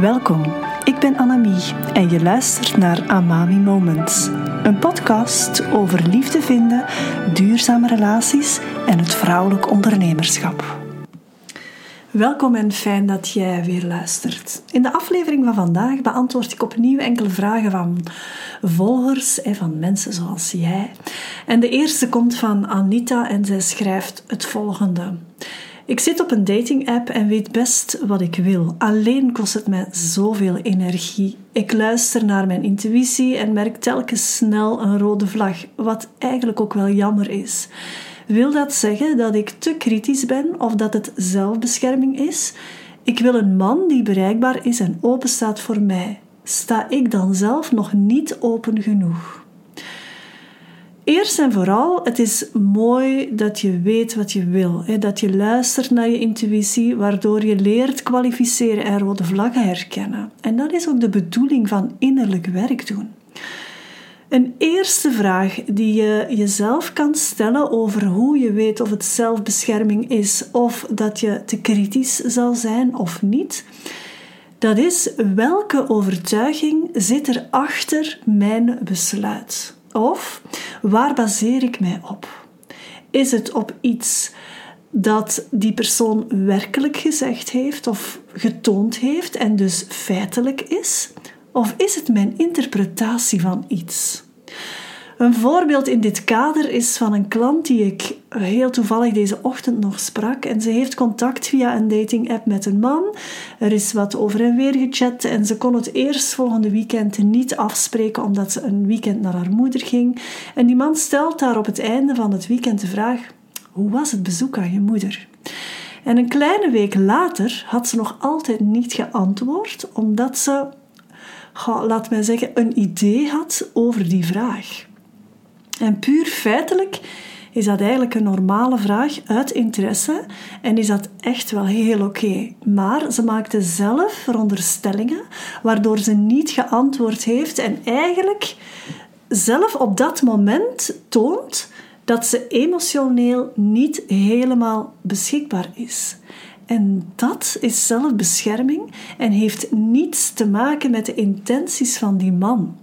Welkom, ik ben Annemie en je luistert naar Amami Moments. Een podcast over liefde vinden, duurzame relaties en het vrouwelijk ondernemerschap. Welkom en fijn dat jij weer luistert. In de aflevering van vandaag beantwoord ik opnieuw enkele vragen van volgers en van mensen zoals jij. En de eerste komt van Anita en zij schrijft het volgende. Ik zit op een dating-app en weet best wat ik wil. Alleen kost het mij zoveel energie. Ik luister naar mijn intuïtie en merk telkens snel een rode vlag, wat eigenlijk ook wel jammer is. Wil dat zeggen dat ik te kritisch ben of dat het zelfbescherming is? Ik wil een man die bereikbaar is en open staat voor mij. Sta ik dan zelf nog niet open genoeg? Eerst en vooral, het is mooi dat je weet wat je wil. Dat je luistert naar je intuïtie, waardoor je leert kwalificeren en rode vlaggen herkennen. En dat is ook de bedoeling van innerlijk werk doen. Een eerste vraag die je jezelf kan stellen over hoe je weet of het zelfbescherming is of dat je te kritisch zal zijn of niet, dat is welke overtuiging zit er achter mijn besluit? Of waar baseer ik mij op? Is het op iets dat die persoon werkelijk gezegd heeft of getoond heeft en dus feitelijk is? Of is het mijn interpretatie van iets? Een voorbeeld in dit kader is van een klant die ik heel toevallig deze ochtend nog sprak. En ze heeft contact via een dating-app met een man. Er is wat over en weer gechat en ze kon het eerst volgende weekend niet afspreken omdat ze een weekend naar haar moeder ging. En die man stelt daar op het einde van het weekend de vraag: Hoe was het bezoek aan je moeder? En een kleine week later had ze nog altijd niet geantwoord, omdat ze, laat mij zeggen, een idee had over die vraag. En puur feitelijk is dat eigenlijk een normale vraag uit interesse en is dat echt wel heel oké. Maar ze maakte zelf veronderstellingen waardoor ze niet geantwoord heeft en eigenlijk zelf op dat moment toont dat ze emotioneel niet helemaal beschikbaar is. En dat is zelfbescherming en heeft niets te maken met de intenties van die man.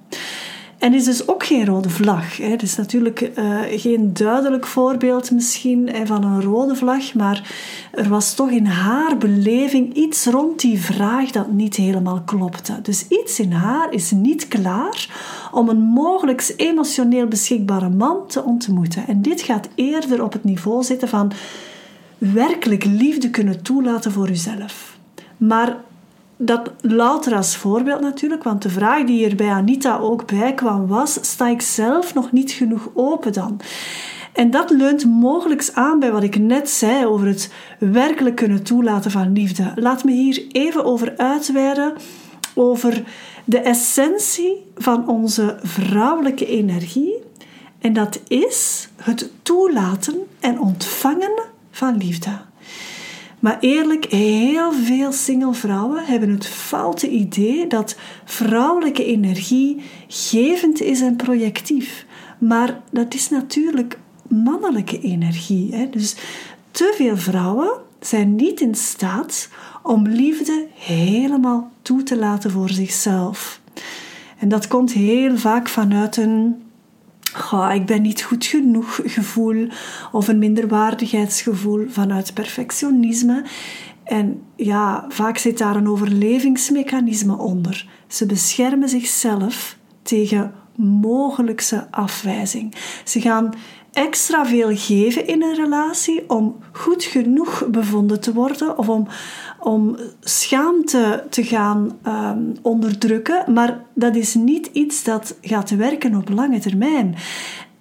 En is dus ook geen rode vlag. Het is natuurlijk uh, geen duidelijk voorbeeld misschien van een rode vlag, maar er was toch in haar beleving iets rond die vraag dat niet helemaal klopte. Dus iets in haar is niet klaar om een mogelijk emotioneel beschikbare man te ontmoeten. En dit gaat eerder op het niveau zitten van werkelijk liefde kunnen toelaten voor uzelf. Maar dat louter als voorbeeld natuurlijk, want de vraag die er bij Anita ook bij kwam was: sta ik zelf nog niet genoeg open dan? En dat leunt mogelijk aan bij wat ik net zei over het werkelijk kunnen toelaten van liefde. Laat me hier even over uitweiden over de essentie van onze vrouwelijke energie. En dat is het toelaten en ontvangen van liefde. Maar eerlijk, heel veel single vrouwen hebben het foute idee dat vrouwelijke energie gevend is en projectief. Maar dat is natuurlijk mannelijke energie. Hè? Dus te veel vrouwen zijn niet in staat om liefde helemaal toe te laten voor zichzelf. En dat komt heel vaak vanuit een Ik ben niet goed genoeg gevoel of een minderwaardigheidsgevoel vanuit perfectionisme. En ja, vaak zit daar een overlevingsmechanisme onder. Ze beschermen zichzelf tegen mogelijkse afwijzing. Ze gaan extra veel geven in een relatie om goed genoeg bevonden te worden of om, om schaamte te gaan um, onderdrukken, maar dat is niet iets dat gaat werken op lange termijn.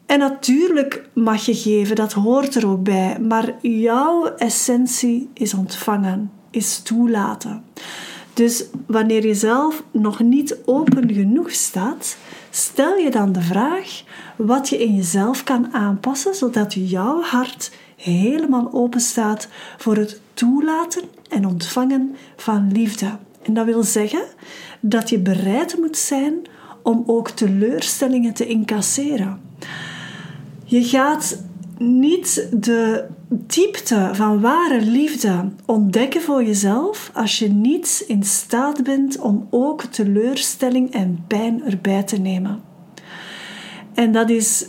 En natuurlijk mag je geven, dat hoort er ook bij, maar jouw essentie is ontvangen, is toelaten. Dus wanneer je zelf nog niet open genoeg staat, stel je dan de vraag wat je in jezelf kan aanpassen zodat jouw hart helemaal open staat voor het toelaten en ontvangen van liefde. En dat wil zeggen dat je bereid moet zijn om ook teleurstellingen te incasseren. Je gaat niet de diepte van ware liefde ontdekken voor jezelf als je niet in staat bent om ook teleurstelling en pijn erbij te nemen. En dat is,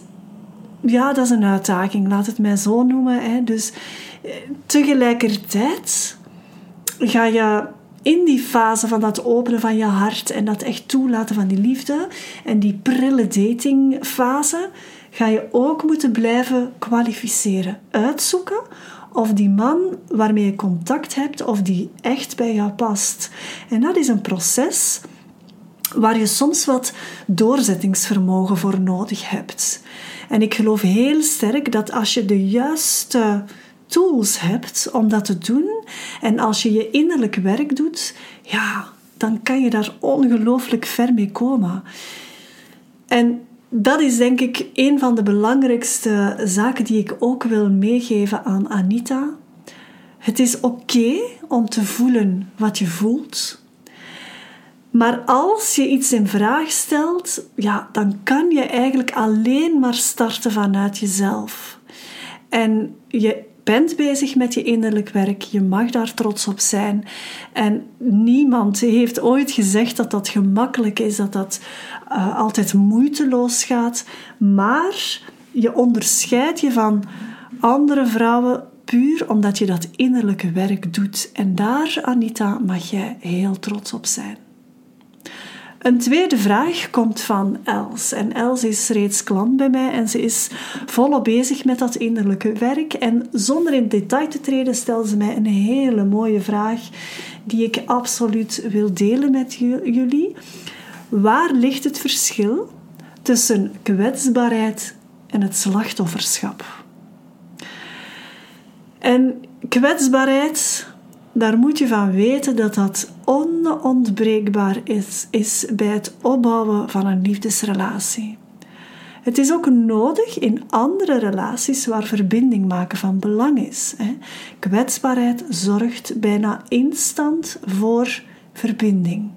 ja, dat is een uitdaging, laat het mij zo noemen. Hè. Dus eh, tegelijkertijd ga je in die fase van dat openen van je hart en dat echt toelaten van die liefde en die prille datingfase, ga je ook moeten blijven kwalificeren. Uitzoeken of die man waarmee je contact hebt, of die echt bij jou past. En dat is een proces waar je soms wat doorzettingsvermogen voor nodig hebt. En ik geloof heel sterk dat als je de juiste tools hebt om dat te doen en als je je innerlijk werk doet, ja, dan kan je daar ongelooflijk ver mee komen. En dat is denk ik een van de belangrijkste zaken die ik ook wil meegeven aan Anita. Het is oké om te voelen wat je voelt. Maar als je iets in vraag stelt, ja, dan kan je eigenlijk alleen maar starten vanuit jezelf. En je bent bezig met je innerlijk werk. Je mag daar trots op zijn. En niemand heeft ooit gezegd dat dat gemakkelijk is, dat dat uh, altijd moeiteloos gaat. Maar je onderscheidt je van andere vrouwen puur omdat je dat innerlijke werk doet. En daar, Anita, mag jij heel trots op zijn. Een tweede vraag komt van Els. En Els is reeds klant bij mij en ze is volop bezig met dat innerlijke werk. En zonder in detail te treden, stelt ze mij een hele mooie vraag die ik absoluut wil delen met jullie. Waar ligt het verschil tussen kwetsbaarheid en het slachtofferschap? En kwetsbaarheid daar moet je van weten dat dat onontbreekbaar is, is bij het opbouwen van een liefdesrelatie. Het is ook nodig in andere relaties waar verbinding maken van belang is. Kwetsbaarheid zorgt bijna instant voor verbinding.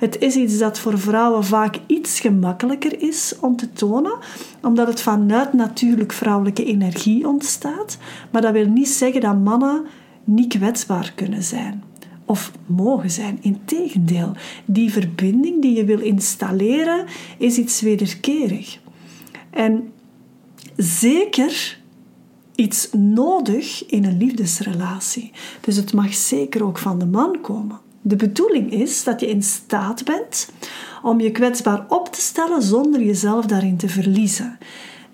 Het is iets dat voor vrouwen vaak iets gemakkelijker is om te tonen, omdat het vanuit natuurlijk vrouwelijke energie ontstaat. Maar dat wil niet zeggen dat mannen niet kwetsbaar kunnen zijn of mogen zijn. Integendeel, die verbinding die je wil installeren is iets wederkerig. En zeker iets nodig in een liefdesrelatie. Dus het mag zeker ook van de man komen. De bedoeling is dat je in staat bent om je kwetsbaar op te stellen zonder jezelf daarin te verliezen.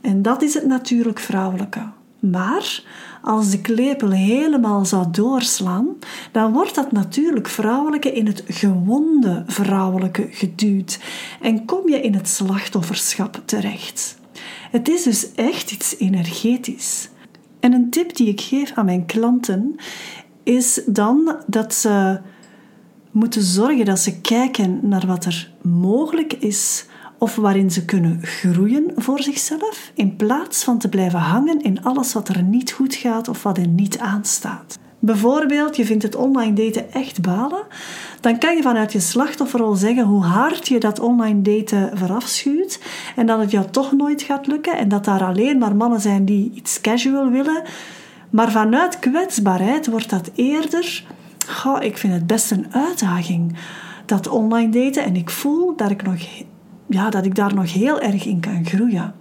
En dat is het natuurlijk vrouwelijke. Maar als de klepel helemaal zou doorslaan, dan wordt dat natuurlijk vrouwelijke in het gewonde vrouwelijke geduwd en kom je in het slachtofferschap terecht. Het is dus echt iets energetisch. En een tip die ik geef aan mijn klanten is dan dat ze moeten zorgen dat ze kijken naar wat er mogelijk is of waarin ze kunnen groeien voor zichzelf, in plaats van te blijven hangen in alles wat er niet goed gaat of wat er niet aanstaat. Bijvoorbeeld, je vindt het online daten echt balen, dan kan je vanuit je slachtofferrol zeggen hoe hard je dat online daten verafschuwt en dat het jou toch nooit gaat lukken en dat daar alleen maar mannen zijn die iets casual willen. Maar vanuit kwetsbaarheid wordt dat eerder, goh, ik vind het best een uitdaging, dat online daten en ik voel dat ik nog ja, dat ik daar nog heel erg in kan groeien.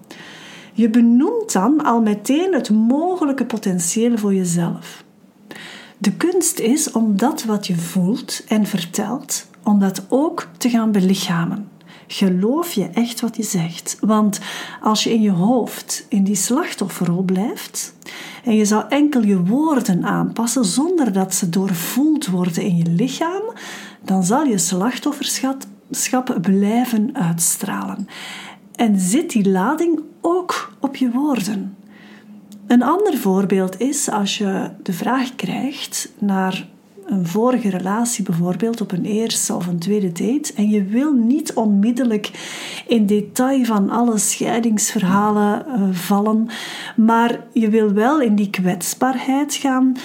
Je benoemt dan al meteen het mogelijke potentieel voor jezelf. De kunst is om dat wat je voelt en vertelt, om dat ook te gaan belichamen. Geloof je echt wat je zegt? Want als je in je hoofd in die slachtofferrol blijft en je zou enkel je woorden aanpassen zonder dat ze doorvoeld worden in je lichaam, dan zal je slachtofferschap schap blijven uitstralen. En zit die lading ook op je woorden. Een ander voorbeeld is als je de vraag krijgt naar een vorige relatie, bijvoorbeeld op een eerste of een tweede date, en je wil niet onmiddellijk in detail van alle scheidingsverhalen uh, vallen, maar je wil wel in die kwetsbaarheid gaan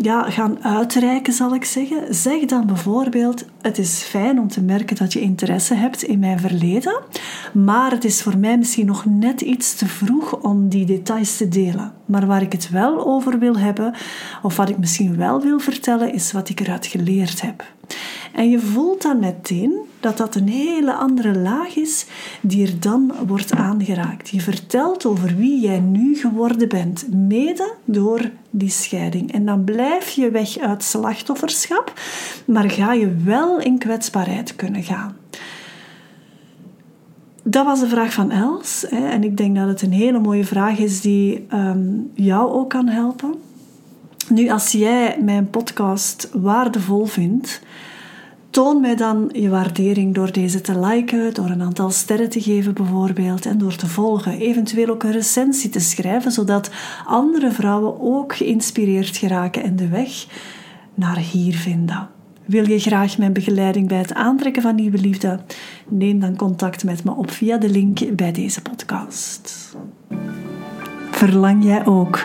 ja, gaan uitreiken, zal ik zeggen. Zeg dan bijvoorbeeld: Het is fijn om te merken dat je interesse hebt in mijn verleden, maar het is voor mij misschien nog net iets te vroeg om die details te delen. Maar waar ik het wel over wil hebben, of wat ik misschien wel wil vertellen, is wat ik eruit geleerd heb. En je voelt dan meteen dat dat een hele andere laag is die er dan wordt aangeraakt. Je vertelt over wie jij nu geworden bent, mede door die scheiding. En dan blijf je weg uit slachtofferschap, maar ga je wel in kwetsbaarheid kunnen gaan. Dat was de vraag van Els. En ik denk dat het een hele mooie vraag is die ehm, jou ook kan helpen. Nu, als jij mijn podcast waardevol vindt, Toon mij dan je waardering door deze te liken, door een aantal sterren te geven bijvoorbeeld en door te volgen, eventueel ook een recensie te schrijven, zodat andere vrouwen ook geïnspireerd geraken en de weg naar hier vinden. Wil je graag mijn begeleiding bij het aantrekken van nieuwe liefde? Neem dan contact met me op via de link bij deze podcast. Verlang jij ook